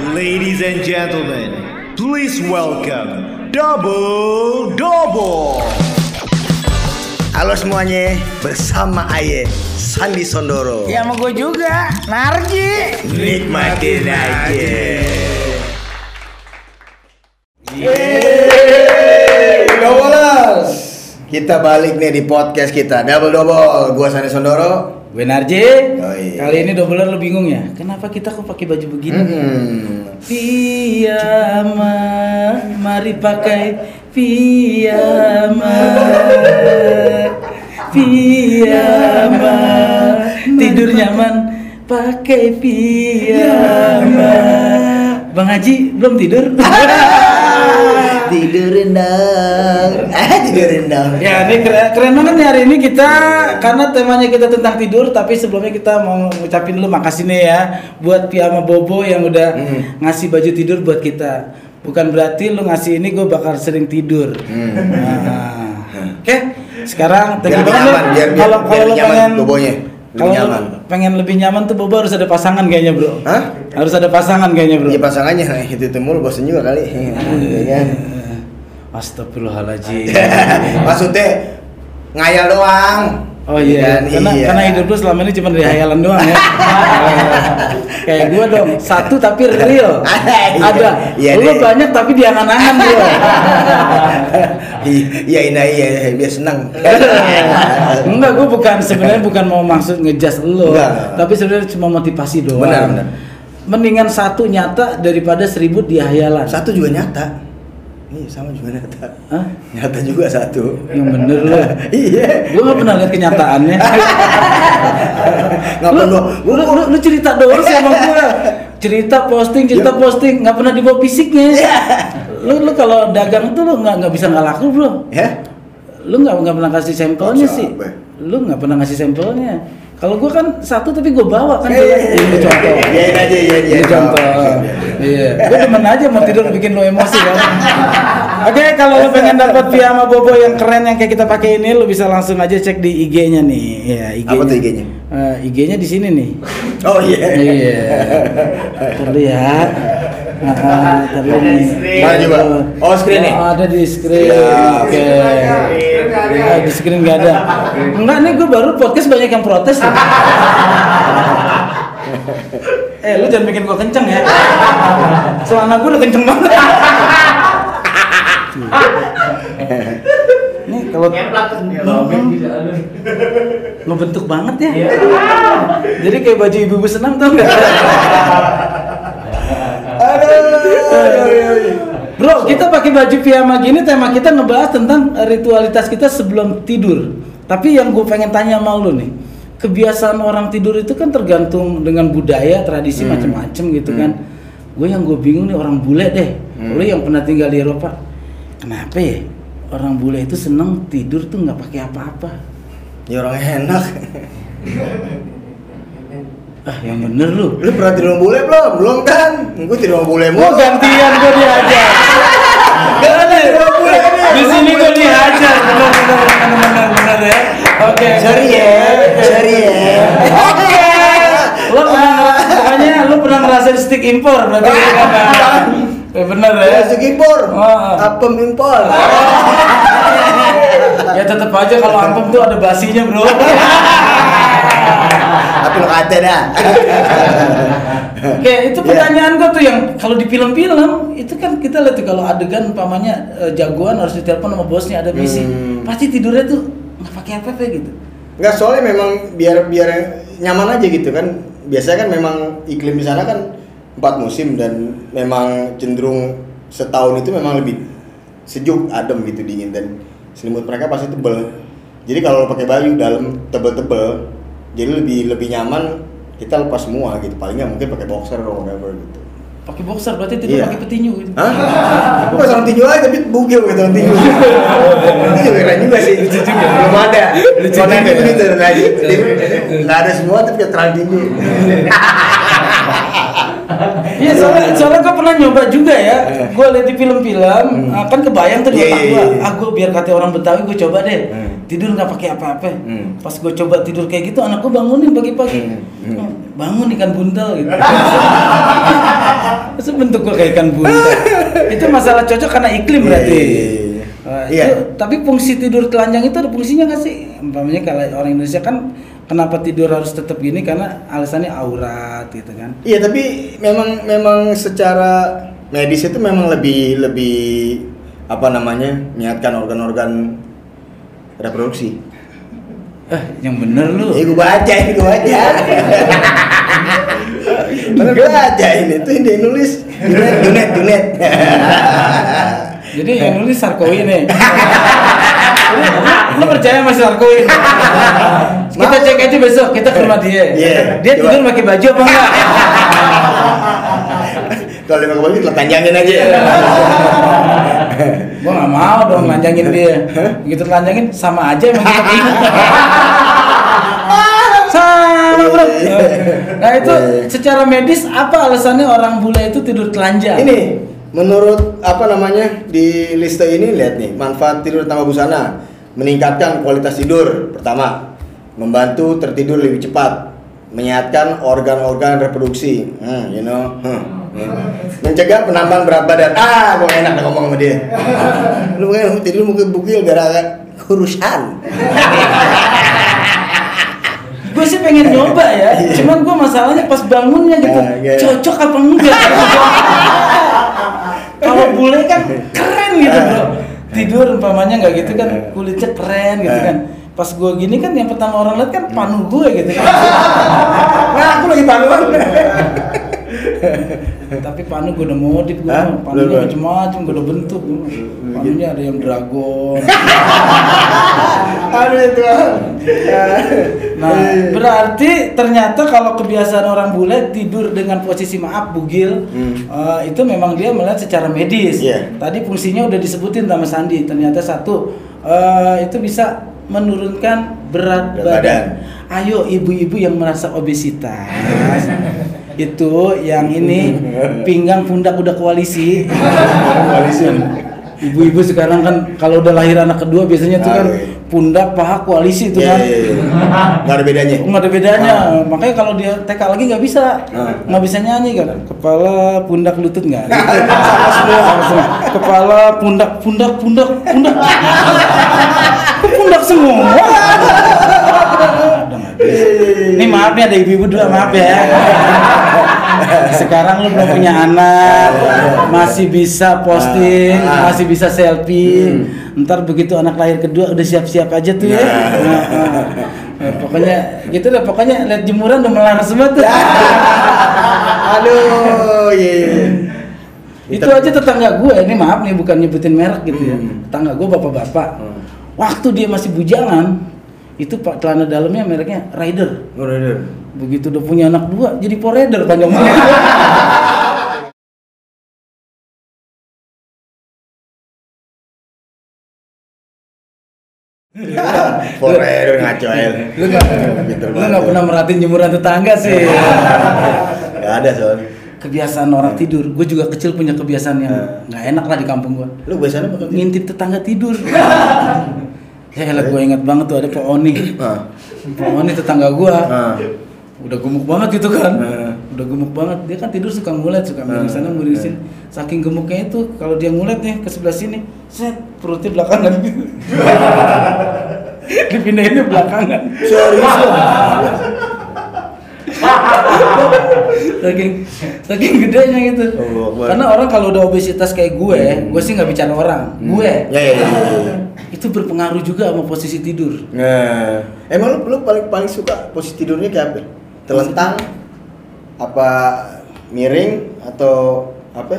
Ladies and gentlemen, please welcome Double Double. Halo semuanya, bersama Aye Sandi Sondoro. Ya sama gue juga, Narji. Nikmatin aja. Doublers. Kita balik nih di podcast kita Double Double. Gua Sandi Sondoro. Gue Narji. Yoi. Kali ini doubler lu bingung ya? Kenapa kita kok pakai baju begini? Hmm. Piyama, mari pakai piyama. Piyama, tidur nyaman pakai piyama. Bang Haji belum tidur? Tidurin dong. Eh, tidurin dong. Ya ini keren, keren banget nih hari ini kita karena temanya kita tentang tidur tapi sebelumnya kita mau ngucapin dulu makasih nih ya buat Piyama Bobo yang udah Hmm. ngasih baju tidur buat kita. Bukan berarti lu ngasih ini gue bakal sering tidur. Hmm. Nah, Oke, sekarang thank Biar nyaman, biar biar, kalau biar kalau lu nyaman pengen bobonya. Kalau nyaman. pengen lebih nyaman tuh Bobo harus ada pasangan kayaknya bro. Hah? Harus ada pasangan kayaknya bro. Iya pasangannya nah, itu itu mulu bosan juga kali. Iya kan? Astagfirullahaladzim. Maksudnya ngayal doang. Oh iya, Kan? karena Iya. karena hidup lu selama ini cuma dari hayalan doang ya. Kayak gua dong, satu tapi real. Iya, Ada. iya lu deh. banyak tapi di angan-angan gua. Iya ini iya biar senang. Enggak, gua bukan sebenarnya bukan mau maksud ngejas lu, Enggak. tapi sebenarnya cuma motivasi doang. Benar, benar. Mendingan satu nyata daripada seribu di hayalan. Satu juga nyata. Iya sama juga nyata. Hah? Nyata juga satu. Yang bener lu. Iya. Gua gak pernah lihat kenyataannya. Nggak lu, perlu. lu, lu, lu cerita doang sih sama gua. Cerita posting, cerita posting, nggak pernah dibawa fisiknya. Lu lu kalau dagang tuh lu nggak nggak bisa nggak laku bro. Ya. Lu nggak nggak pernah kasih sampelnya Siapa? sih. Lu nggak pernah ngasih sampelnya. Kalau gua kan satu tapi gua bawa kan. Eh, ini contoh. Iyain aja, iyain, Ini contoh. Iya. Gua demen aja mau tidur bikin lu emosi kan. Oke, kalau lu pengen dapat piyama bobo yang keren yang kayak kita pakai ini, lu bisa langsung aja cek di IG-nya nih. Ya, IG-nya. Apa tuh IG-nya? Eh, IG-nya di sini nih. Oh iya. Iya. Terlihat. ya. Ah, terlihat nih. Mana coba? Oh, screen nih? Oh, ada di screen. Siap. Oke. Ah, di screen nggak ada. Enggak nih, gue baru podcast banyak yang protes. eh, lu jangan bikin gue kenceng ya. Celana gue udah kenceng banget. Nih kalau ngebentuk banget ya. Jadi kayak baju ibu-ibu senam tau nggak? Bro, kita pakai baju piyama gini tema kita ngebahas tentang ritualitas kita sebelum tidur. Tapi yang gue pengen tanya sama lu nih, kebiasaan orang tidur itu kan tergantung dengan budaya, tradisi Hmm. macem-macem gitu kan. Gue yang gue bingung nih orang bule deh. Hmm. Lu yang pernah tinggal di Eropa, kenapa ya orang bule itu seneng tidur tuh nggak pakai apa-apa? Ya orang enak. Ah, yang bener lu. Lu pernah tidur sama bule belum? Belum kan? Gue tidur sama bule mulu. gantian gue dihajar. Gak ada. Di sini gue dihajar. Benar benar benar benar benar ya. Oke. Ya, sorry ya. Oke. Lo pernah ngera- pokoknya lo stick impor berarti kan? Ya benar ya. Masuk impor. Oh. Apem impor. Ya tetap aja kalau ampem tuh ada basinya bro. Tapi lo kata dah. Oke, itu pertanyaan gua tuh yang kalau di film-film itu kan kita lihat tuh kalau adegan umpamanya eh, jagoan harus ditelepon sama bosnya ada misi, Hmm. pasti tidurnya tuh nggak pakai apa-apa gitu. Enggak soalnya memang biar biar nyaman aja gitu kan. Biasanya kan memang iklim di sana kan empat musim dan memang cenderung setahun itu memang lebih sejuk, adem gitu dingin dan selimut mereka pasti tebel. Jadi kalau pakai baju dalam tebel-tebel, jadi lebih lebih nyaman kita lepas semua gitu. Paling nggak mungkin pakai boxer atau whatever gitu. Pakai boxer berarti tidur Iya. pakai petinju gitu. Hah? Kok sama tinju aja tapi bugil gitu sama tinju. Itu juga keren juga sih. Belum ada. Kalau nanti begitu lagi. Nggak ada semua tapi terang tinju. Iya soalnya soalnya gue pernah nyoba juga ya. Gue lihat di film-film, ah, kan kebayang tuh di Iya, otak iya, gue. iya. Ah gue biar kata orang Betawi gue coba deh. Hmm. Tidur nggak pakai apa-apa. Hmm. Pas gue coba tidur kayak gitu, anak gue bangunin pagi-pagi. Hmm, hmm. Oh, Bangun ikan buntel gitu. Terus bentuk gua kayak ikan buntal. itu masalah cocok karena iklim Iya, berarti. iya, iya. Wah, Iya. itu, tapi fungsi tidur telanjang itu ada fungsinya nggak sih? Umpamanya kalau orang Indonesia kan kenapa tidur harus tetap gini karena alasannya aurat gitu kan. Iya tapi memang memang secara medis itu memang lebih lebih apa namanya menyehatkan organ-organ reproduksi. Eh, yang bener lu. Ini gue baca, ini gue baca. Mana gue baca ini tuh yang dia nulis Junet, Junet, Junet. Jadi yang nulis Sarkowi nih. Lu, lu percaya sama Sarkowi? Kita cek aja besok, kita ke rumah dia. Iya, Dia coba. tidur pakai baju apa enggak? Kalau dia pakai baju, panjangin aja. Gua nggak mau dong lanjangin dia. Begitu telanjangin sama aja emang kita sama bro. Nah itu secara medis apa alasannya orang bule itu tidur telanjang? Ini menurut apa namanya di liste ini lihat nih manfaat tidur tanpa busana meningkatkan kualitas tidur pertama membantu tertidur lebih cepat menyehatkan organ-organ reproduksi. Hmm, you know? Hmm, hmm. mencegah penambahan berat badan. Ah gue enak ngomong sama dia. Lu kan tidur mungkin bukil gara kurusan gue sih pengen nyoba ya, cuman gue masalahnya pas bangunnya gitu, Nah, iya. cocok apa enggak? Kalau bule kan keren gitu bro, tidur umpamanya nggak gitu kan kulitnya keren gitu kan. Pas gue gini kan yang pertama orang lihat kan panu gue gitu kan. nah aku lagi panuan Tapi panu gue udah modif gue, panunya macam-macam gue udah bentuk. Panunya ada yang dragon. aduh Tuhan Nah, berarti ternyata kalau kebiasaan orang bule tidur dengan posisi maaf bugil, Hmm. eh, itu memang dia melihat secara medis. Iya. Tadi fungsinya udah disebutin sama Sandi. Ternyata satu eh, itu bisa menurunkan berat, Berat badan. badan. Ayo ibu-ibu yang merasa obesitas. itu yang ini pinggang pundak udah koalisi. koalisi Ibu-ibu sekarang kan kalau udah lahir anak kedua biasanya tuh kan pundak paha koalisi itu Iya, kan. iya, iya. nggak ada bedanya nggak ada bedanya Ah. makanya kalau dia TK lagi nggak bisa Ah. nggak bisa nyanyi kan kepala pundak lutut nggak sama semua kepala pundak pundak pundak pundak pundak semua ini maaf nih ada ibu-ibu dulu maaf ya sekarang lu belum punya anak masih bisa posting Ah. masih bisa selfie ntar begitu anak lahir kedua udah siap-siap aja tuh ya Nah. Nah, nah. Nah, pokoknya gitu deh pokoknya lihat jemuran udah melar semua tuh aduh iya iya. itu aja tetangga gue ini maaf nih bukan nyebutin merek gitu ya Hmm. tetangga gue bapak-bapak Hmm. Waktu dia masih bujangan itu pak celana dalamnya mereknya Rider Udah, udah. begitu udah punya anak dua jadi Rider panjang banget Forever ngaco aja. lu nggak lu pernah merhatiin jemuran tetangga sih Nggak ada soal. kebiasaan orang tidur gue juga kecil punya kebiasaan yang Hmm. nggak enak lah di kampung gue Lu biasanya ngintip tetangga tidur ya elah gue ingat banget tuh ada Pak Oni. Ah. Pak Oni tetangga gue Ah. udah gemuk banget gitu kan. Hmm. udah gemuk banget. Dia kan tidur suka ngulet suka miring Hmm. sana miring sini. Saking gemuknya itu kalau dia ngulet nih ke sebelah sini set perutnya belakangan. Gitu dipindahinnya belakangan. Serius? Saking saking gedenya gitu. Allah karena orang kalau udah obesitas kayak gue gue sih nggak bicara orang gue. Ya ya ya. ya, ya. Itu berpengaruh juga sama posisi tidur Nah, emang lu, lu paling paling suka posisi tidurnya kayak apa? Telentang? Apa miring atau apa?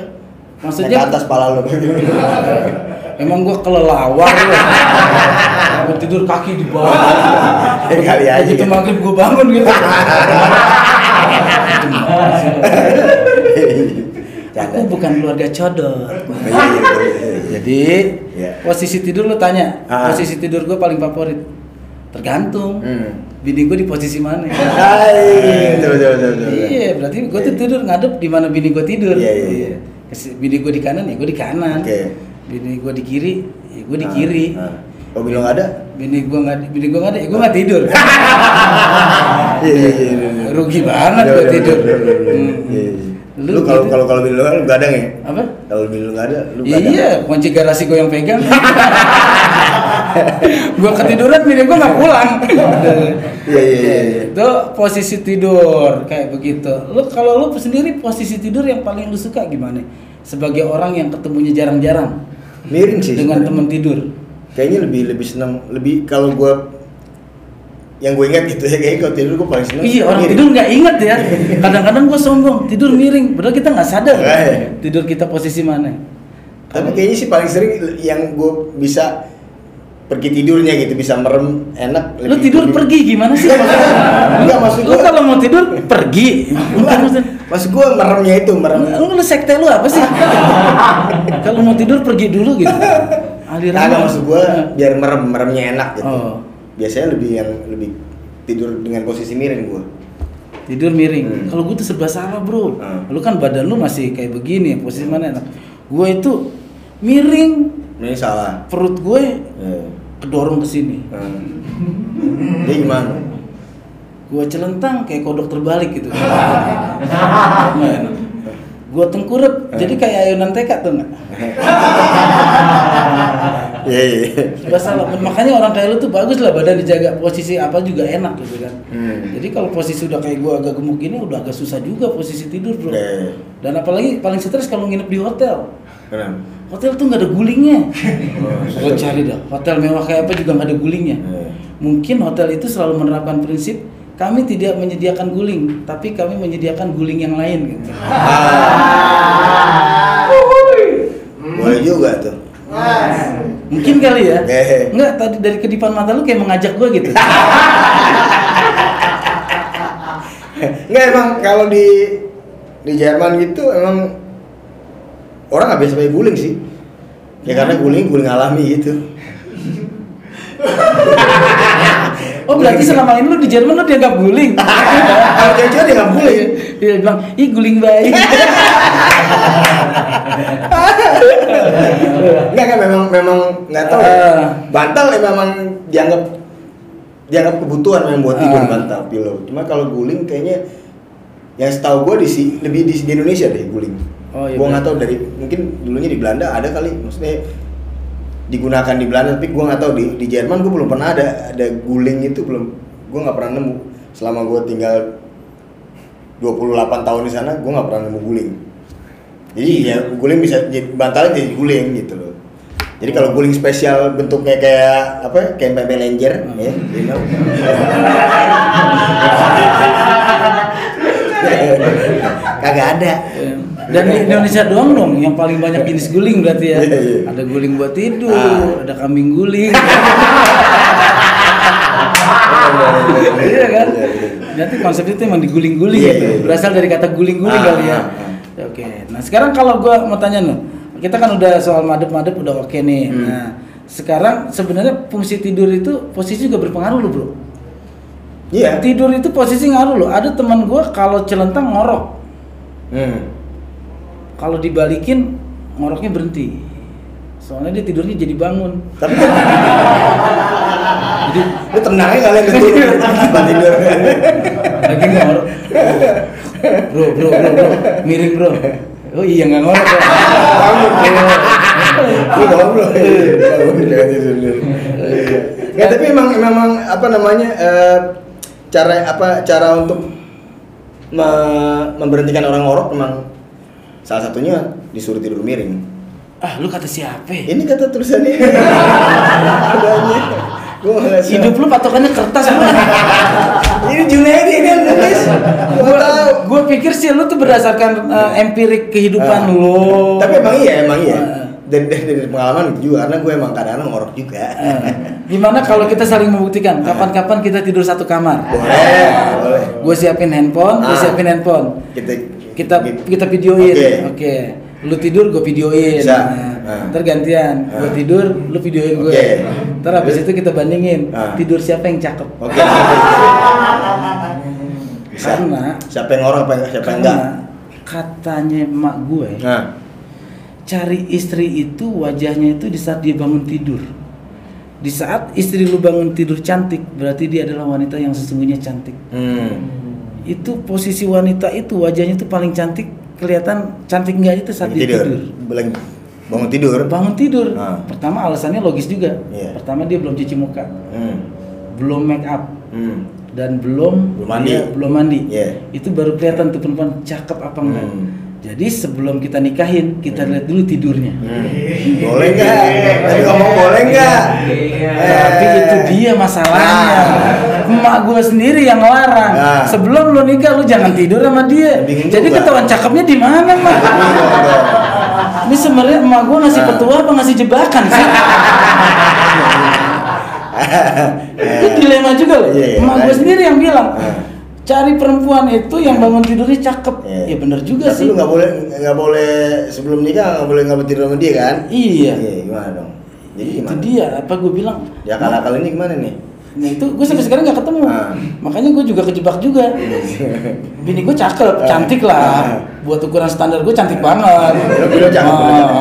Maksudnya- Naik ke atas pala lu. emang gue kelelawar loh Gua tidur kaki di bawah Ya, kali aja begitu gitu. maghrib gue bangun gitu aku bukan keluarga codot Iya, iya, iya, iya. jadi Iya. posisi tidur lu tanya Ah. posisi tidur gue paling favorit tergantung Hmm. bini gue di posisi mana betul. betul. iya berarti gue tuh tidur ngadep di mana bini gue tidur Iya, iya, iya. Bini gue di kanan ya gue di kanan Oke. bini gue di kiri ya gue di Ah, kiri ah. Kalau bilang ada? bini gue nggak bini gue nggak ada ya gue nggak tidur Iya iya iya. iya. rugi banget gue tidur. Hmm. Iya, iya. Lu kalau gitu. kalau kalau bini lu kan lu gadang ya? apa? Kalau bini lu nggak ada, lu gadang. Iya, kunci garasi gue yang pegang. gue ketiduran, bini gue nggak pulang. Iya iya iya. iya. Itu posisi tidur kayak begitu. Lu kalau lu sendiri posisi tidur yang paling lu suka gimana? Sebagai orang yang ketemunya jarang-jarang Miring sih. dengan temen tidur. Kayaknya lebih lebih senang lebih kalau gua yang gue ingat gitu ya kayaknya kalau tidur gue paling senang Iya orang miring. tidur nggak inget ya. Kadang-kadang gue sombong tidur miring, padahal kita nggak sadar Iya. tidur kita posisi mana. tapi kayaknya sih paling sering yang gue bisa pergi tidurnya gitu bisa merem enak Lu tidur pergi gimana sih? Enggak, maksud lu kalau mau tidur pergi. Bukan maksud maksud gue meremnya itu merem lu, lu sekte lu apa sih? kalau mau tidur pergi dulu gitu. Aliran. Kagak maksud gue biar merem meremnya enak gitu Oh. Biasanya lebih yang lebih tidur dengan posisi miring gue tidur miring. Hmm. Kalau gue tuh serba salah bro. Hmm. Lu kan badan lu masih kayak begini, posisi mana enak. Gue itu miring, ini salah perut gue ya. kedorong ke sini. Hmm. Dia gimana? Gue celentang kayak kodok terbalik gitu. Gue tengkurap, jadi kayak ayunan TK tuh nggak? Iya iya. Serba salah. Makanya orang kayak lu tuh bagus lah badan dijaga posisi apa juga enak gitu kan. Hmm. Jadi kalau posisi udah kayak gua agak gemuk gini udah agak susah juga posisi tidur bro. Iya, iya. Dan apalagi paling stres kalau nginep di hotel. Kenapa? Hotel tuh nggak ada gulingnya. Oh, Lo cari dah. Hotel mewah kayak apa juga nggak ada gulingnya. Iya. Mungkin hotel itu selalu menerapkan prinsip kami tidak menyediakan guling, tapi kami menyediakan guling yang lain gitu. Boleh juga tuh. Mungkin kali ya. Enggak, tadi dari kedipan mata lu kayak mengajak gua gitu. Enggak emang kalau di di Jerman gitu emang orang nggak biasa pakai guling sih. Ya karena guling guling alami gitu. Oh berarti selama ini lu di Jerman lu dianggap guling? Kalau cewek dia nggak guling. Iya bilang, ih guling baik. Enggak kan memang memang nggak tahu. ya. Ah. Bantal ya memang dianggap dianggap kebutuhan memang buat tidur Ah. bantal pillow. Cuma kalau guling kayaknya yang setahu gue di si- lebih di, di Indonesia deh guling. Oh, iya Gua nggak benar. tahu dari mungkin dulunya di Belanda ada kali maksudnya digunakan di Belanda tapi gua nggak tahu. Di di Jerman gue belum pernah ada ada guling itu belum. Gua nggak pernah nemu. Selama gua tinggal 28 tahun di sana gua nggak pernah nemu guling. Jadi ya guling bisa jadi bantalnya jadi guling gitu loh. Jadi kalau guling spesial bentuknya kayak apa kayak pempek lenjer ya. You know. kagak ada Dan di Indonesia doang dong yang paling banyak jenis guling berarti ya. Iya, iya. Ada guling buat tidur, Ah. ada kambing guling. iya kan? Nanti konsepnya itu emang diguling-guling Iya, gitu. iya, iya. Berasal dari kata guling-guling Ah, kali ya. ah, Ya, Oke. Nah, sekarang kalau gua mau tanya nih. Kita kan udah soal madep-madep udah oke nih. Hmm. Nah, sekarang sebenarnya fungsi tidur itu posisi juga berpengaruh loh, Bro. iya Tidur itu posisi ngaruh loh. Ada teman gua kalau celentang ngorok. hmm. Kalau dibalikin ngoroknya berhenti. Soalnya dia tidurnya jadi bangun. tapi Jadi lu tenangnya kalian gitu tempat tidur lagi ngorok. Bro, bro, bro, bro, miring bro. Oh iya nggak ngorok ya. Lu bangun belum? Bangun, dulu. Ya tapi emang memang apa namanya eh, cara apa cara untuk me- memberhentikan orang ngorok memang salah satunya disuruh tidur miring. Ah, lu kata siapa? Ini kata tulisannya. Gua salah. Hidup lu patokannya kertas? Ini Junaidi ini yang nulis. Gua. Gue pikir sih lu tuh berdasarkan eh, empirik kehidupan Ah. lu. Tapi emang iya, emang iya. Ah. Dan dari, dari pengalaman itu juga karena gue emang kadang-kadang ngorok juga. Eh, Gimana kalau kita saling membuktikan kapan-kapan kita tidur satu kamar? Boleh, boleh. Gue siapin handphone, gue Ah. siapin handphone. Kita kita kita videoin oke Oke. lu tidur gue videoin Bisa. nah, Ah. ntar gantian gue Ah. tidur lu videoin gue Oke. ntar habis itu kita bandingin Ah. tidur siapa yang cakep Oke. Bisa. Karena- siapa yang ngorok apa siapa yang enggak? katanya emak gue Nah, cari istri itu wajahnya itu di saat dia bangun tidur di saat istri lu bangun tidur cantik berarti dia adalah wanita yang sesungguhnya cantik hmm. Itu posisi wanita itu wajahnya itu paling cantik kelihatan cantik nggak itu saat tidur. tidur. Bangun tidur. Bangun tidur. Ah. Pertama alasannya logis juga. Iya. Pertama dia belum cuci muka, Hmm. belum make up, Hmm. dan belum Belum mandi. dia belum mandi. Iya. Itu baru kelihatan tuh perempuan cakep apa enggak. Hmm. Jadi sebelum kita nikahin, kita lihat dulu tidurnya. Hmm. Boleh nggak? Tadi ngomong boleh nggak? Tapi Eh. itu dia masalahnya. Emak gue sendiri yang ngelarang. Nah. Sebelum lu nikah lu jangan tidur sama dia. Bingung Jadi juga. ketahuan cakepnya di mana, Mak? Ini sebenarnya emak gue ngasih Nah. petua apa ngasih jebakan sih? itu dilema juga loh. Iya, iya, emak gue sendiri yang bilang. Cari perempuan itu yang bangun tidurnya cakep. Iya. Ya bener juga Tapi sih. lu nggak boleh nggak boleh sebelum nikah nggak boleh nggak tidur sama dia kan? Iya. Iya gimana dong? Jadi Itu gimana? dia apa gue bilang? Ya akal-akal ini gimana nih? Nah itu gue sampai sekarang nggak ketemu. Ah. Makanya gue juga kejebak juga. Bini gue cakep, Ah. cantik lah. Ah. Buat ukuran standar gue cantik banget. Lo bilang cakep, lo cakep.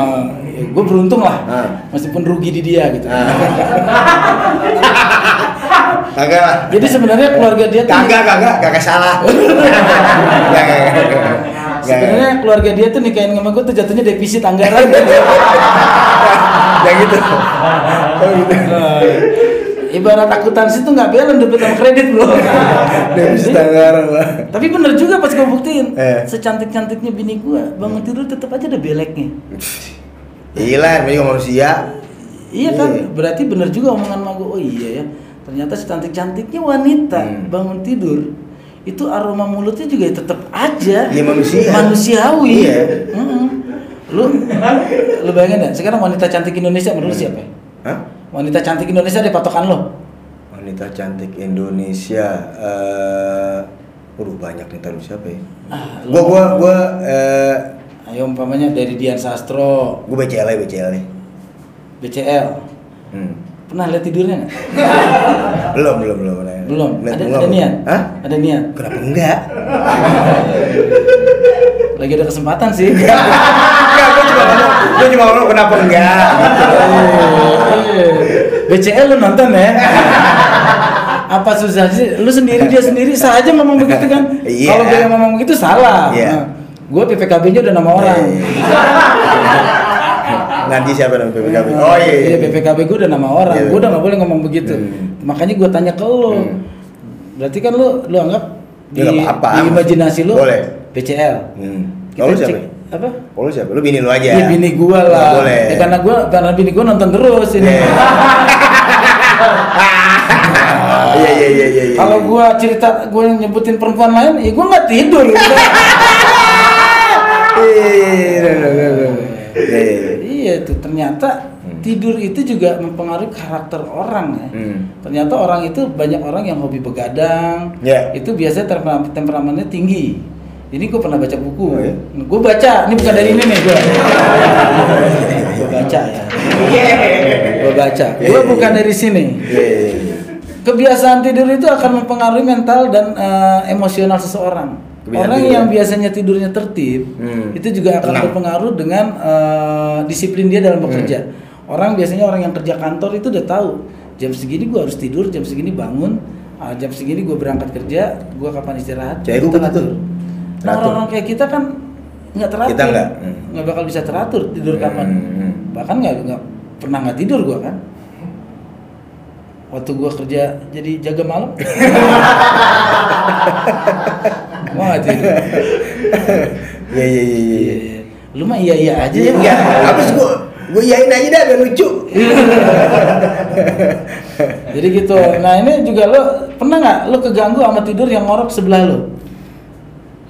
gue beruntung lah. Ah. Meskipun rugi di dia gitu. Ah. Kagak lah. Jadi sebenarnya keluarga dia tuh Kagak kagak kagak salah. Kagak sebenarnya keluarga dia tuh nikahin sama gue tuh jatuhnya defisit anggaran gitu. Ya gitu. Oh gitu. Ibarat akuntansi tuh nggak belen debit sama kredit bro. Defisit anggaran lah. Tapi bener juga pas gue buktiin, Eh. secantik-cantiknya bini gue, bangun tidur tetap aja ada beleknya. Iya, namanya juga manusia. Iya kan, Iya. berarti bener juga omongan mak gue. Oh iya ya, ternyata secantik-cantiknya wanita Hmm. bangun tidur itu aroma mulutnya juga tetap aja. Iya, manusia. Manusiawi. Iya. Mm-mm. Lu, lu bayangin ya, sekarang wanita cantik Indonesia menurut Hmm. siapa? ya? Hah? Wanita cantik Indonesia di patokan lo? Wanita cantik Indonesia eh Waduh banyak nih taruh siapa ya? Ah, Gua gua gua eh Ayo umpamanya dari Dian Sastro, gua BCL BCL nih. BCL. Hmm. Pernah lihat tidurnya nggak? Belum belum belum. pernah. Belum. Lihat Ada, ada niat? Hah? Ada niat. Kenapa enggak? Lagi ada kesempatan sih. Enggak, gua cuma ngomong, gua cuma ngomong kenapa enggak gitu. BCL lu nonton ya? Apa susah sih? Lu sendiri dia sendiri saja ngomong begitu kan? Iya. Kalau dia ngomong begitu salah. Iya. Nah, gue PPKB-nya udah nama orang. Nanti siapa nama PPKB? Oh iya. Iya, PPKB gue udah nama orang. Iya. Gue udah nggak boleh ngomong begitu. Hmm. Makanya gue tanya ke lu. Hmm. Berarti kan lu lu anggap di, Ya, apa-apa. di imajinasi lu Boleh. BCL. Hmm. Kita cek- siapa? Apa? Kalau lu siapa? Lu bini lu aja. Iya bini gua lah. Nggak boleh. Ya, karena gua karena bini gua nonton terus ini. Iya. Iya iya iya iya. iya. Kalau gua cerita gua nyebutin perempuan lain, ya gua nggak tidur. Iya iya iya, iya, iya, iya. Iya, iya. iya tuh ternyata tidur itu juga mempengaruhi karakter orang ya. Hmm. Ternyata orang itu banyak orang yang hobi begadang. Ya. Itu biasanya temper- temperamennya tinggi. Ini gue pernah baca buku. Oh, ya? Gue baca, ini bukan dari ini nih gue. gue baca ya. Gue baca. Gue bukan dari sini. Iya, iya, iya. Kebiasaan tidur itu akan mempengaruhi mental dan eh, emosional seseorang. Kebiasaan Orang tidur yang ya? biasanya tidurnya tertib, Hmm. itu juga akan Tenang. berpengaruh dengan eh, disiplin dia dalam bekerja. Orang biasanya orang yang kerja kantor itu udah tahu jam segini gua harus tidur, jam segini bangun, ah, jam segini gua berangkat kerja, gua kapan istirahat. Cewek itu gua gitu. teratur. Nah orang-orang kayak kita kan nggak teratur, Kita nggak. Hmm. nggak bakal bisa teratur tidur Hmm, kapan. hmm. Bahkan nggak nggak pernah nggak tidur gua kan. Waktu gua kerja jadi jaga malam. Nggak tidur. Iya iya iya iya. Iya. Lu mah iya iya aja Iya ya. enggak. Habis gua gua yain aja dah biar lucu. Jadi gitu. Nah ini juga lo pernah nggak lo keganggu sama tidur yang ngorok sebelah lo?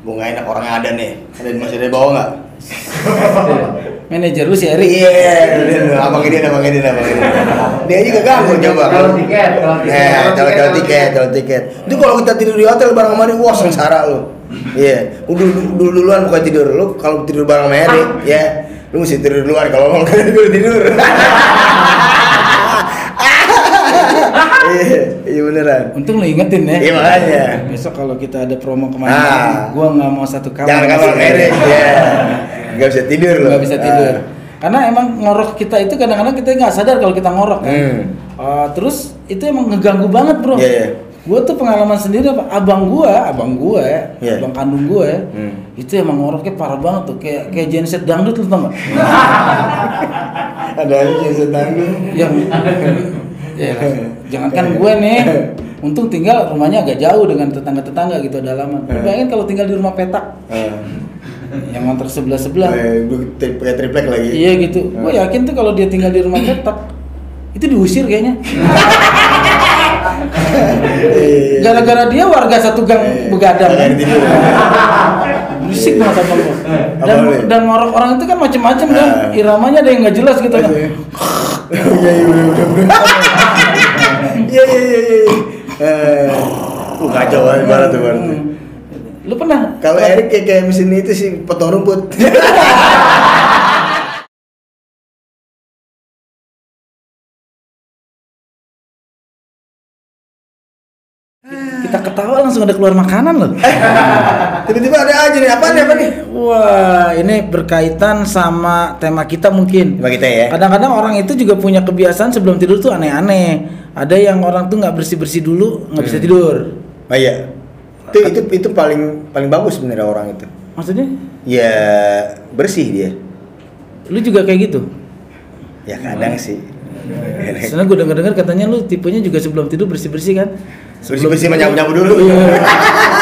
Gua nggak enak orang ada nih. Ada masih ada di bawah nggak? Manajer lu si Erik. Iya, udah, abang ini, abang ini, abang ini. Dia juga ganggu coba. Kalau tiket, kalau tiket. Eh, kalau kalau tiket, kalau tiket. Itu kalau kita tidur di hotel bareng sama dia, wah sengsara lu. Iya, udah dulu duluan bukan tidur lu. Kalau tidur bareng sama Erik, ya, lu mesti tidur duluan. Kalau mau tidur tidur. Iya, iya beneran. Untung lo ingetin ya. Iya, makanya. Besok kalau kita ada promo ke mana, Ah. gua nggak mau satu kamar. Jangan kalau sama si Erik, ya. Gak bisa tidur lu. Nggak bisa tidur. Karena emang ngorok kita itu kadang-kadang kita nggak sadar kalau kita ngorok kan. Hmm. Uh, terus itu emang ngeganggu banget bro. Iya, iya. Gua tuh pengalaman sendiri apa? Abang gua, abang ya, Iya. abang kandung ya. Hmm. Itu emang ngoroknya parah banget tuh, kayak kayak genset dangdut lu tau gak? Ada yang setanggung. yang ya, jangankan gue nih untung tinggal rumahnya agak jauh dengan tetangga-tetangga gitu ada Lu Eh. bayangin kalau tinggal di rumah petak yang motor sebelah sebelah Eh, gue tri- pakai triplek lagi. iya gitu gue yakin tuh kalau dia tinggal di rumah petak itu diusir kayaknya Iya. gara-gara dia warga satu gang begadang Jangan tidur. berisik banget abang gua dan lu? dan ngorok orang itu kan macem-macem kan Eh. iramanya ada yang nggak jelas gitu kan Iya iya iya bener. Iya iya iya iya. Eh, uh, kacau banget barat tuh barat tuh. Lu pernah Kalau Erik kayak kayak mesin itu sih potong rumput. kita ketawa langsung ada keluar makanan loh Tiba-tiba ada aja nih apa nih apa nih? Wah, ini berkaitan sama tema kita mungkin. Tema kita ya. Kadang-kadang orang itu juga punya kebiasaan sebelum tidur tuh aneh-aneh. Ada yang orang tuh nggak bersih-bersih dulu nggak bisa Hmm. tidur. Oh iya. Itu itu itu paling paling bagus sebenarnya orang itu. Maksudnya? Ya bersih dia. Lu juga kayak gitu? Ya kadang sih. Soalnya gue denger-denger katanya lu tipenya juga sebelum tidur bersih-bersih kan? Bersih-bersih menyapu-nyapu dulu. Iya.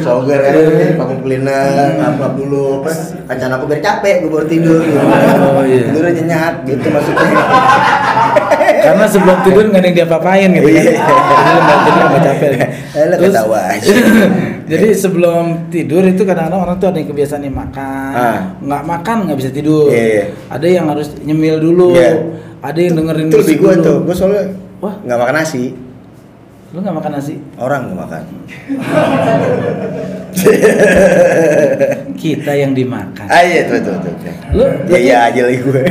Soger ya, vacuum cleaner, ngap dulu, apa? Kancan aku biar capek, gue baru tidur. Oh, iya. Tidurnya nyenyak, gitu maksudnya. Karena sebelum tidur nggak ada yang diapa-apain gitu kan? Iya. Jadi lu nggak tidur nggak capek. Eh, aja. jadi sebelum tidur itu kadang-kadang orang tuh ada yang kebiasaan nih makan, Ah. nggak makan nggak bisa tidur. Iya, iya. Ada yang harus nyemil dulu, Iya. ada yang dengerin Itu musik gue tuh, gue soalnya Wah. nggak makan nasi, Lu nggak makan nasi? orang nggak makan. Kita yang dimakan. Ah iya tuh tuh tuh. Lu Ya iya aja lagi gue.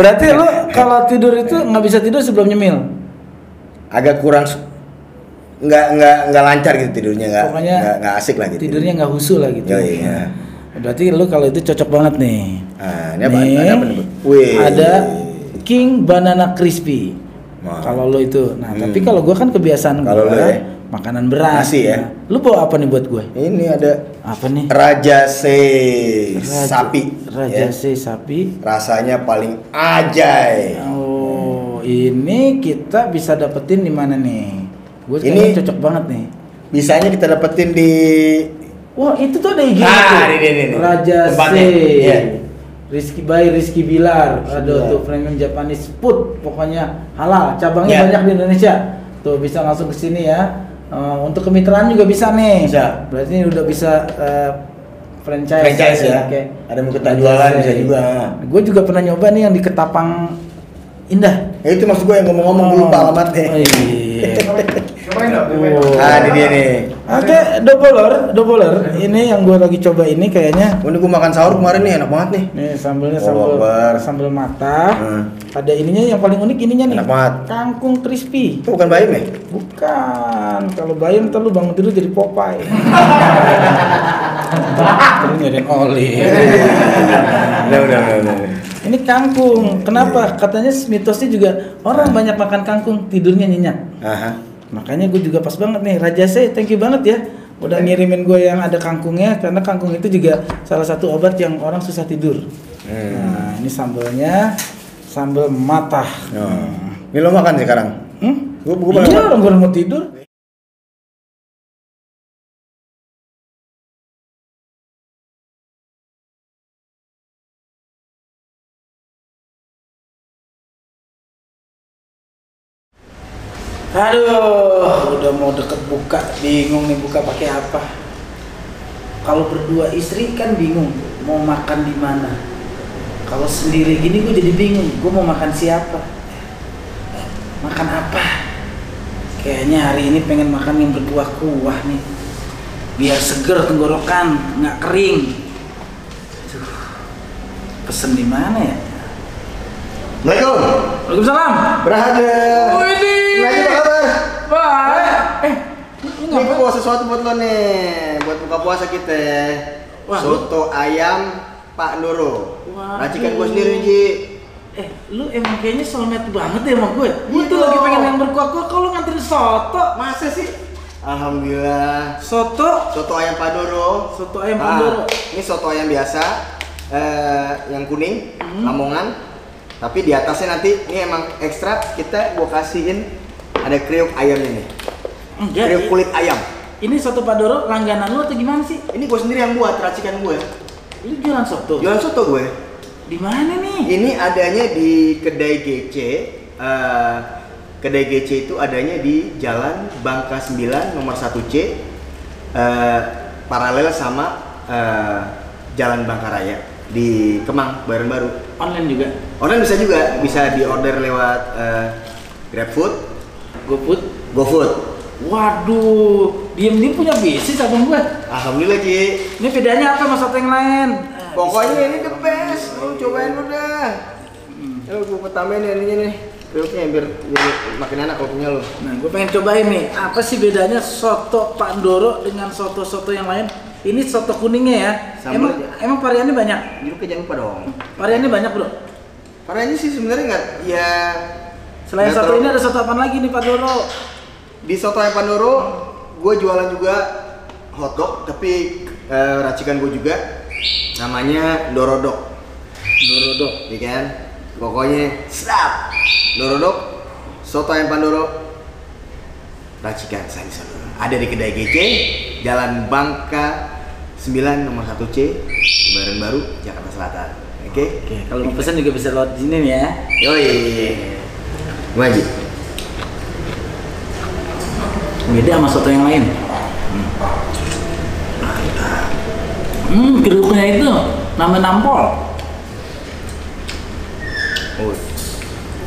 berarti lu kalau tidur itu nggak bisa tidur sebelum nyemil. Agak kurang nggak nggak nggak lancar gitu tidurnya nggak Pokoknya nggak nggak asik lah gitu. Tidurnya nggak husu lah gitu. Ya, iya. Berarti lu kalau itu cocok banget nih. Ah, ini apa? Ada apa nih? Wih. ada King Banana Crispy. Wah. Kalau lo itu, nah Hmm. tapi kalau gua kan kebiasaan Kalau lo ya? makanan beras. Nasi ya? Nah, lu bawa apa nih buat gue? Ini ada Apa nih? Raja C Raja- sapi. Raja ya. C sapi. Rasanya paling ajay. Oh, ini kita bisa dapetin di mana nih? Gue Ini- cocok banget nih. Bisanya kita dapetin di Wah, itu tuh ada IG Ah, ini, ini, ini. Raja. Tempatnya, iya. Rizky by Rizky Bilar. Aduh Bilar. tuh premium Japanese food pokoknya halal. Cabangnya Iya. banyak di Indonesia. Tuh bisa langsung ke sini ya. Eh, untuk kemitraan juga bisa nih. Bisa. Berarti ini udah bisa eh, franchise. franchise ya. Oke. Ada mau kita jualan bisa juga. Gue juga pernah nyoba nih yang di Ketapang Indah. Ya itu maksud gue yang ngomong-ngomong gue lupa alamatnya. Oh, iya. Cobain Oh. dong. Ah, ini dia nih. Oke, doubler, doubler. Ini yang gue lagi coba ini kayaknya. Ini gue makan sahur kemarin nih, enak banget nih. Nih sambelnya Oh, sambel Akbar. sambel mata. Hmm. Ada ininya yang paling unik ininya nih. Enak banget. Kangkung crispy. Itu bukan bayam ya? Bukan. Kalau bayam ntar lu bangun tidur jadi Popeye. Terus nyariin oli. Udah, udah, udah. Ini kangkung. Kenapa? Katanya mitosnya juga orang banyak makan kangkung tidurnya nyenyak. Aha. Makanya gue juga pas banget nih. Raja saya thank you banget ya. Udah ngirimin gue yang ada kangkungnya karena kangkung itu juga salah satu obat yang orang susah tidur. Hmm. Nah, ini sambelnya sambel matah. Oh. Ini lo makan sekarang? Hmm? Gue gue Iya, orang gue mau tidur. Aduh, udah mau deket buka, bingung nih buka pakai apa. Kalau berdua istri kan bingung mau makan di mana. Kalau sendiri gini gue jadi bingung, gue mau makan siapa? Makan apa? Kayaknya hari ini pengen makan yang berkuah-kuah nih. Biar seger tenggorokan, nggak kering. Aduh, pesen di mana ya? Assalamualaikum. Waalaikumsalam. Berada. Widih. Lagi? Baik. Eh, lu Ini gue bawa sesuatu buat lo nih, buat buka puasa kita. Wah, lu- Soto ayam Pak Nuro. Waduh. Racikan gue sendiri, Ji. Eh, lu emang kayaknya soulmate banget ya sama gue. Gue Iya tuh lagi dong. pengen yang berkuah-kuah kalau nganterin soto. Masa sih? Alhamdulillah. Soto, Soto ayam Padoro. soto ayam Ah, Pandoro. Ini soto ayam biasa, eh, yang kuning, Hmm. Lamongan. Tapi di atasnya nanti ini emang ekstra kita gua kasihin ada kriuk ayamnya nih. Enggak. Kriuk kulit ayam. Ini soto Padoro langganan lu atau gimana sih? Ini gue sendiri yang buat racikan gue. Lu jualan soto? Jualan soto gue. Di mana nih? Ini adanya di kedai GC. eh, kedai GC itu adanya di Jalan Bangka 9 nomor 1C eh, paralel sama eh, Jalan Bangka Raya di Kemang, Baran Baru. Online juga. Online bisa juga, bisa diorder lewat eh, GrabFood, GoFood. GoFood. Waduh, diem diem punya bisnis abang gue. Alhamdulillah Ji. Ini bedanya apa sama soto yang lain? Eh, Pokoknya ini the best. Lu cobain lu dah. Ya, lu gua tambahin ya ininya nih. Kriuknya biar, biar makin enak kalau punya lu. Nah, gue pengen cobain nih, apa sih bedanya soto Pandoro dengan soto-soto yang lain? Ini soto kuningnya ya. Sama emang aja. emang variannya banyak. Jeruknya jangan lupa dong. Variannya banyak, Bro. Variannya sih sebenarnya nggak ya Selain satu terlalu- ini ada soto apa lagi nih Pandoro? di soto ayam Pandoro gue jualan juga hotdog tapi eh, racikan gue juga. Namanya Dorodok. Dorodok. ya kan? Pokoknya sedap Dorodok soto ayam Pandoro racikan Sandi Sandoro ada di kedai GC Jalan Bangka 9 nomor 1C Kebayoran Baru Jakarta Selatan. Oke? Oke, kalau mau pesan juga bisa lewat sini nih ya. yoi Maji Beda sama soto yang lain. Hmm, kerupuknya itu nama nampol. oh.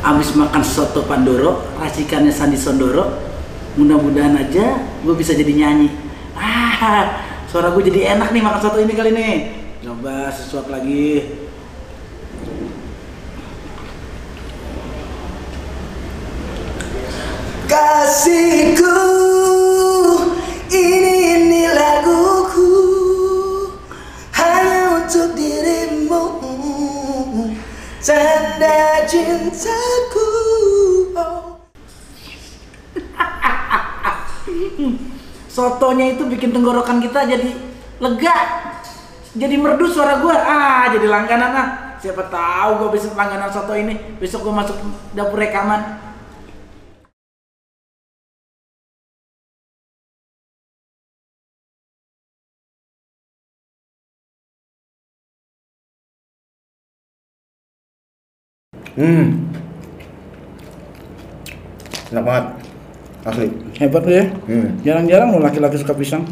Abis makan soto Pandoro, racikannya Sandi Sondoro, mudah-mudahan aja gue bisa jadi nyanyi. Ah, suara gue jadi enak nih makan soto ini kali nih. Coba sesuap lagi. Kasihku ini ini laguku hanya untuk dirimu tanda cintaku Sotonya itu bikin tenggorokan kita jadi lega. Jadi merdu suara gue. Ah, jadi langganan ah. Siapa tahu gue besok langganan soto ini. Besok gue masuk dapur rekaman. Hmm enak banget asli Hebat lu ya. Hmm. Jarang-jarang lo laki-laki suka pisang.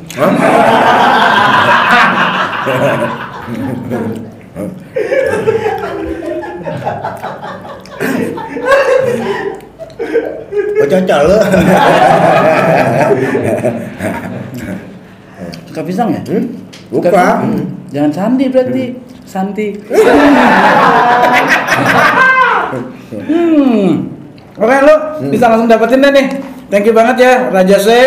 Oh cocok lu Suka pisang ya? Hmm? Suka Lupa pisang? Jangan Sandi berarti. Santi. hmm. Oke lu bisa langsung dapetin deh nih. Thank you banget ya Raja Sey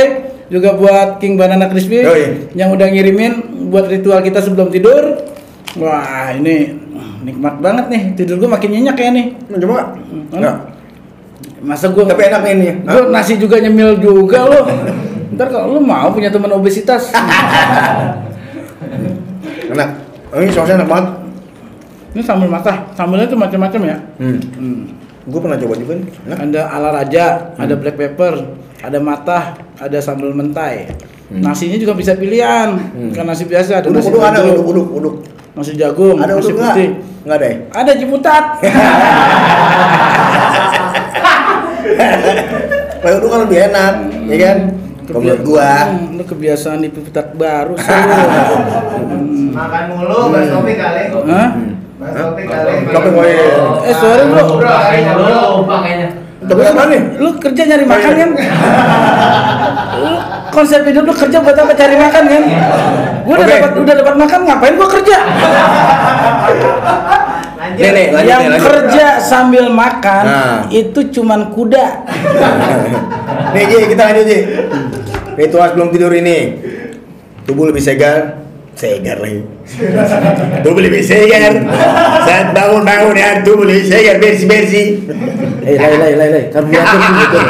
juga buat King Banana Crispy Yoi. yang udah ngirimin buat ritual kita sebelum tidur. Wah, ini nikmat banget nih. Tidur gua makin nyenyak ya nih. Coba? Hmm. Nggak. Masa gua Tapi enak ini Gua nasi juga nyemil juga lo. Ntar kalau lu mau punya teman obesitas. Enak Ini sausnya enak banget Ini sambal matah. Sambalnya tuh macam-macam ya. Hmm Hmm. Gue pernah coba juga nih Enak Ada ala raja, ada black pepper, ada matah, ada sambal mentai. Nasinya juga bisa pilihan. Bukan nasi biasa, ada Uduk, nasi uduk ada uduk, uduk, uduk, nasi jagung, Ada nasi uduk nggak? putih. Nggak ada ya? Ada ciputat. Kalau uduk kan lebih enak, ya kan? Menurut gua Hmm, lu kebiasaan di ciputat baru. Hmm. Makan mulu, bahas topik kali. Hah? Topik kali. Boleh. Eh sorry bro, Bro, kayaknya bro, lupa kayaknya. Tapi apa nih? lu kerja nyari makan kan? lu konsep hidup lu kerja buat apa cari makan kan? Gua udah dapat udah dapat makan ngapain gua kerja? Lanjut. Nih, nih, lanjut, yang lanjut. kerja sambil makan Nah. itu cuman kuda. Nih Ji, kita lanjut Ji Ritual sebelum tidur ini Tubuh lebih segar Segar lagi. Tubuh lebih segar. Saat bangun-bangun ya, tubuh lebih segar, bersih-bersih. Eh, lay, lay, lay, lay. Karburatorku bocor.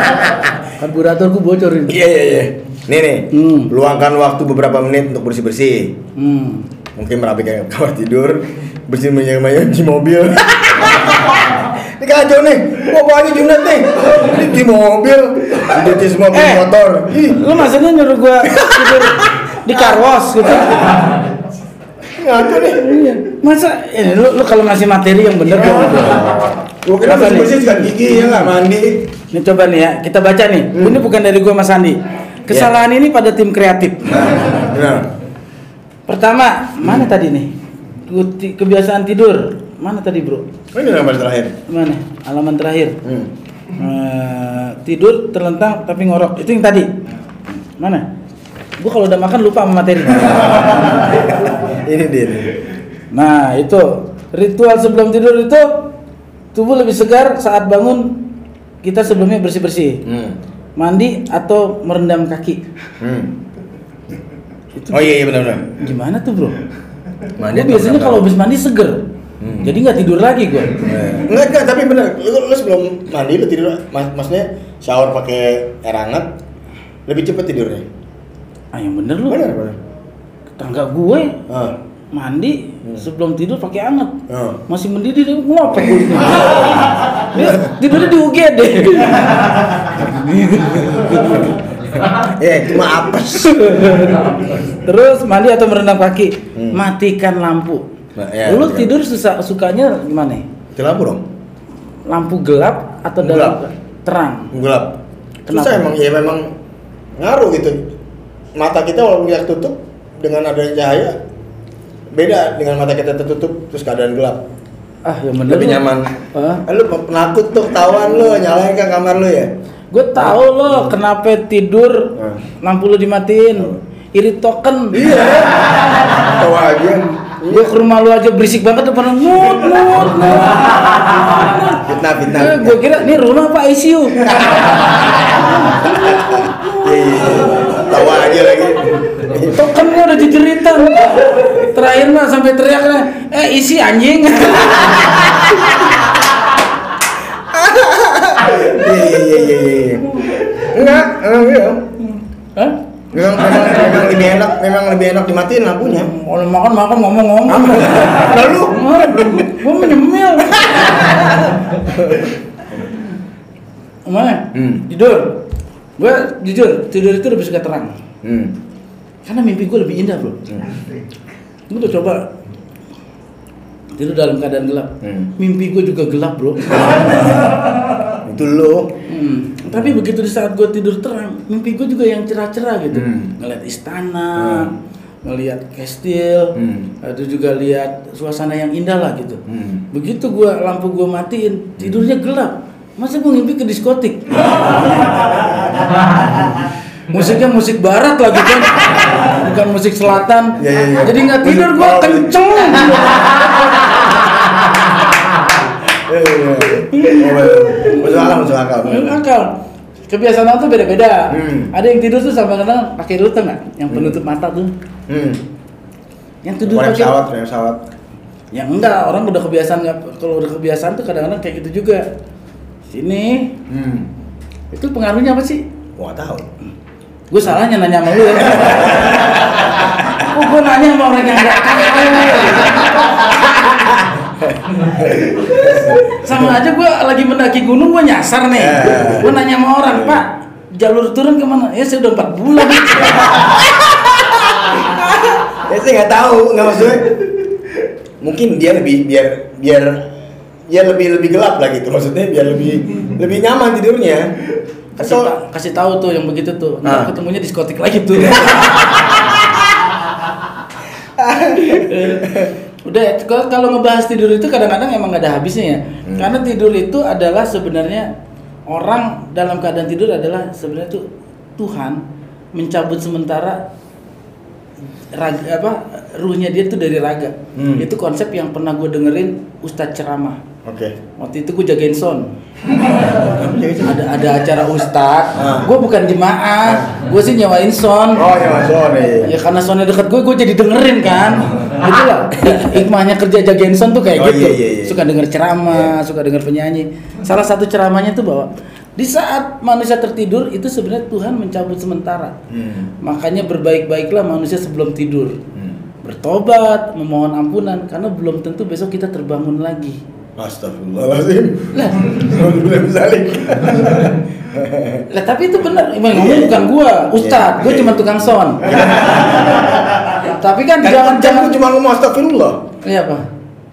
Karburatorku bocor ini. Iya, iya, iya. Nih, nih. Hmm. Luangkan waktu beberapa menit untuk bersih-bersih. Hmm. Mungkin merapikan kamar tidur, bersih menyang-menyang di mobil. Ini kacau nih, mau pagi Jumat nih Ini di mobil, cuci semua Eh. motor Ih, Lu maksudnya nyuruh gua tidur di karwas gitu? ngaco nih Iya. Masa ini lu, lu kalau ngasih materi yang bener dong. Gue kira sikat gigi ya nggak mandi Ini coba nih ya, kita baca nih. Ini bukan dari gua Mas Andi. Kesalahan ini pada tim kreatif. Nah, Pertama, mana tadi nih? Kebiasaan tidur. Mana tadi, Bro? ini yang paling terakhir Mana? Halaman terakhir. hmm. Eh, tidur terlentang tapi ngorok. Itu yang tadi. Mana? Gua kalau udah makan lupa sama materi. Ini dia Nah, itu ritual sebelum tidur itu tubuh lebih segar saat bangun kita sebelumnya bersih-bersih. hmm. Mandi atau merendam kaki. Hmm. Itu Oh iya, iya benar-benar gimana tuh, Bro? Mandi Gua biasanya kalau habis mandi seger. Hmm. Jadi nggak tidur lagi gua. Enggak, enggak, tapi bener. Lu, lu sebelum mandi lu tidur, mak maksudnya shower pakai air hangat, lebih cepet tidurnya. Ah, yang bener lu. Bener, bener. Tetangga gue Ah, mandi sebelum tidur pakai anget. ah. Masih mendidih dia ngelopek kulitnya. dia tidurnya di UGD. Eh, cuma apes. Terus mandi atau merendam kaki, Hmm. matikan lampu. Nah, ya, Lu ya. tidur susah sukanya gimana? Lampu dong. Lampu gelap atau Gelap. dalam terang? Gelap. Kenapa? Susah emang, ya memang ngaruh gitu. Mata kita walaupun kita tutup dengan adanya cahaya beda dengan mata kita tertutup terus keadaan gelap. Ah, yang bener. Lebih lu. nyaman. Hah? Eh, lu penakut tuh ketahuan lu nyalain kan kamar lu ya. Gue tahu lo kenapa tidur Hmm. lampu lu dimatiin. Iri token. Iya. Tahu aja. Gue ke rumah lu aja berisik banget depan mut mut mut. Fitnah, fitnah. Eh, gue kira ini rumah apa ICU. Iya, iya. Tahu aja lagi. Tokennya udah dijeritan. Terakhir mah sampai teriaknya, eh isi anjing. Iya, iya, iya, iya. Enggak, emang iya. Hah? Memang, memang, memang lebih enak, memang lebih enak dimatiin lampunya. Kalau makan makan ngomong ngomong. Lalu, gue menyemil. Mana? Hmm. Tidur. Gue jujur tidur itu lebih suka terang. hmm. Karena mimpi gue lebih indah bro. Gue udah coba tidur dalam keadaan gelap. Hmm. Mimpi gue juga gelap bro. itu lo. Hmm. Tapi begitu di saat gue tidur terang, mimpi gue juga yang cerah-cerah gitu. Hmm. Ngeliat istana, ngeliat kastil, Hmm. itu juga lihat suasana yang indah lah gitu. Hmm. Begitu gue lampu gue matiin, tidurnya gelap. Masa gue ngimpi ke diskotik? Musiknya musik barat lagi kan, bukan musik selatan. Ya, ya, ya. Jadi nggak tidur gue kenceng. Eh, iya. Oh, Masuk akal, masuk akal. Masuk akal. Kebiasaan orang tuh beda-beda. Hmm. Ada yang tidur tuh sama kadang pakai rute nggak? Yang penutup mata tuh. Hmm. Yang tidur pakai pesawat, pesawat. yang enggak orang udah kebiasaan nggak kalau udah kebiasaan tuh kadang-kadang kayak gitu juga sini Hmm. itu pengaruhnya apa sih Gua tahu. gue salahnya nanya sama lu ya oh gue nanya sama orang yang nggak tahu sama aja gue lagi mendaki gunung gue nyasar nih Ya. gue nanya sama orang pak jalur turun ke mana ya saya udah empat bulan Ya saya nggak tahu, nggak maksudnya. Mungkin dia lebih biar biar ya lebih lebih gelap lah gitu maksudnya biar lebih lebih nyaman tidurnya. kasih Atau ta- kasih tahu tuh yang begitu tuh Ah. Ntar ketemunya diskotik lagi tuh udah kalau kalau ngebahas tidur itu kadang-kadang emang gak ada habisnya ya Hmm. karena tidur itu adalah sebenarnya orang dalam keadaan tidur adalah sebenarnya tuh Tuhan mencabut sementara raga apa ruhnya dia tuh dari raga Hmm. itu konsep yang pernah gue dengerin Ustadz ceramah Oke. Waktu itu gue jagain son. ada ada acara ustad, Ah. gue bukan jemaah, gue sih nyewain son. Oh ya Mas Sony. Ya karena sonnya deket gue, gue jadi dengerin kan. Itulah hikmahnya kerja jagain son tuh kayak Oh, gitu. iya, iya, iya. Suka denger ceramah, suka denger penyanyi. Salah satu ceramahnya tuh bahwa di saat manusia tertidur itu sebenarnya Tuhan mencabut sementara. Hmm. Makanya berbaik-baiklah manusia sebelum tidur. Bertobat, memohon ampunan karena belum tentu besok kita terbangun lagi. Astagfirullahaladzim. Lah, lah tapi itu benar. Emang ngomong bukan gua, ustad, gua Iya. cuma tukang son. tapi kan Kan jangan jangan jangan cuma ngomong astagfirullah. Iya apa?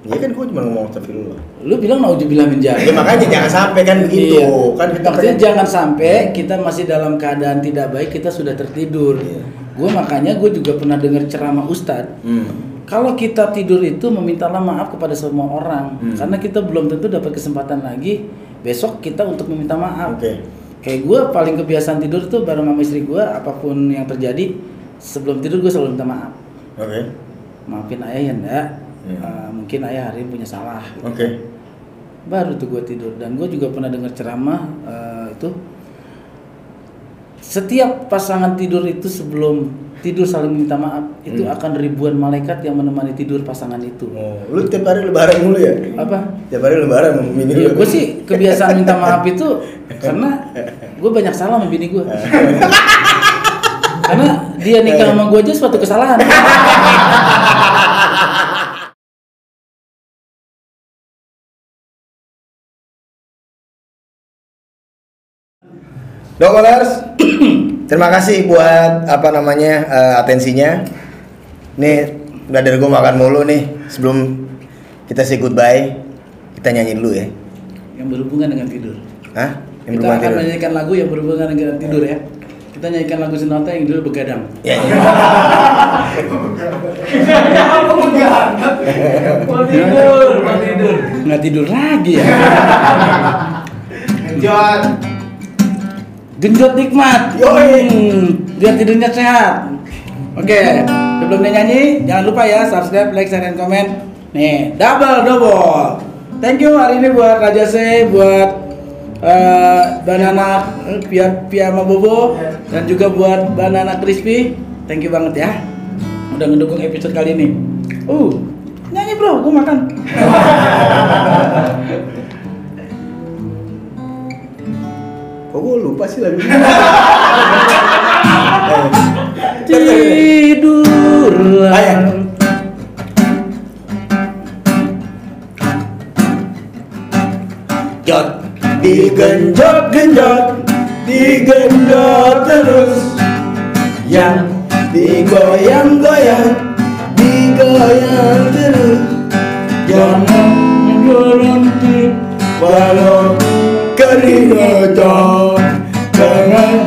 Iya kan gua cuma ngomong astagfirullah. Lu bilang naujubillah min Ya dzalik. makanya jangan sampai kan begitu. Iya. Kan kita Maksudnya pengen- jangan sampai kita masih dalam keadaan tidak baik kita sudah tertidur. Iya. Gue makanya gue juga pernah dengar ceramah ustadz. Hmm. Kalau kita tidur itu memintalah maaf kepada semua orang Hmm. karena kita belum tentu dapat kesempatan lagi besok kita untuk meminta maaf. Oke. Kayak gue paling kebiasaan tidur tuh bareng sama istri gue apa pun yang terjadi sebelum tidur gue selalu minta maaf. Oke. Maafin ayah ya enggak. Hmm. Eh, mungkin ayah hari ini punya salah. gitu. Oke. Baru tuh gue tidur dan gue juga pernah dengar ceramah eh, itu setiap pasangan tidur itu sebelum tidur saling minta maaf itu Hmm. akan ribuan malaikat yang menemani tidur pasangan itu. Oh, lu tiap hari lebaran mulu ya? Apa? Tiap hari lebaran mini Ya, gue sih kebiasaan minta maaf itu karena gue banyak salah sama bini gue. karena dia nikah sama gue aja suatu kesalahan. Dokterers, terima kasih buat apa namanya eh, atensinya. Nih, brother gue makan mulu nih. Sebelum kita say goodbye, kita nyanyi dulu ya. yang berhubungan dengan tidur. Hah? Yang Kita akan tidur? menyanyikan lagu yang berhubungan dengan tidur ya. Kita nyanyikan lagu Sinata yang dulu begadang. Ya, ya. Mau tidur, mau tidur. Nggak tidur lagi ya. Genjot. Genjot nikmat. Yoi. Hmm, biar tidurnya sehat. Oke, sebelum dia nyanyi, jangan lupa ya subscribe, like, share, dan komen. Nih, double double. Thank you hari ini buat Raja C, buat eh, Banana eh, Pia Pia Bobo dan juga buat Banana Crispy. Thank you banget ya. Udah ngedukung episode kali ini. Uh, nyanyi bro, gue makan. Kok gue lupa sih lagu Tidurlah. Ayah. Jot. Digenjot-genjot digenjot terus. Yang digoyang-goyang. Digoyang terus. Jangan berhenti walau keringetan jangan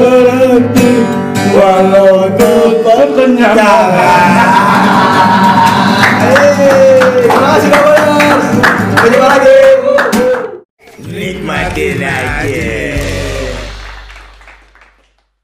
berhenti walau tetap kenyang terima kasih kabar. Sampai jumpa lagi.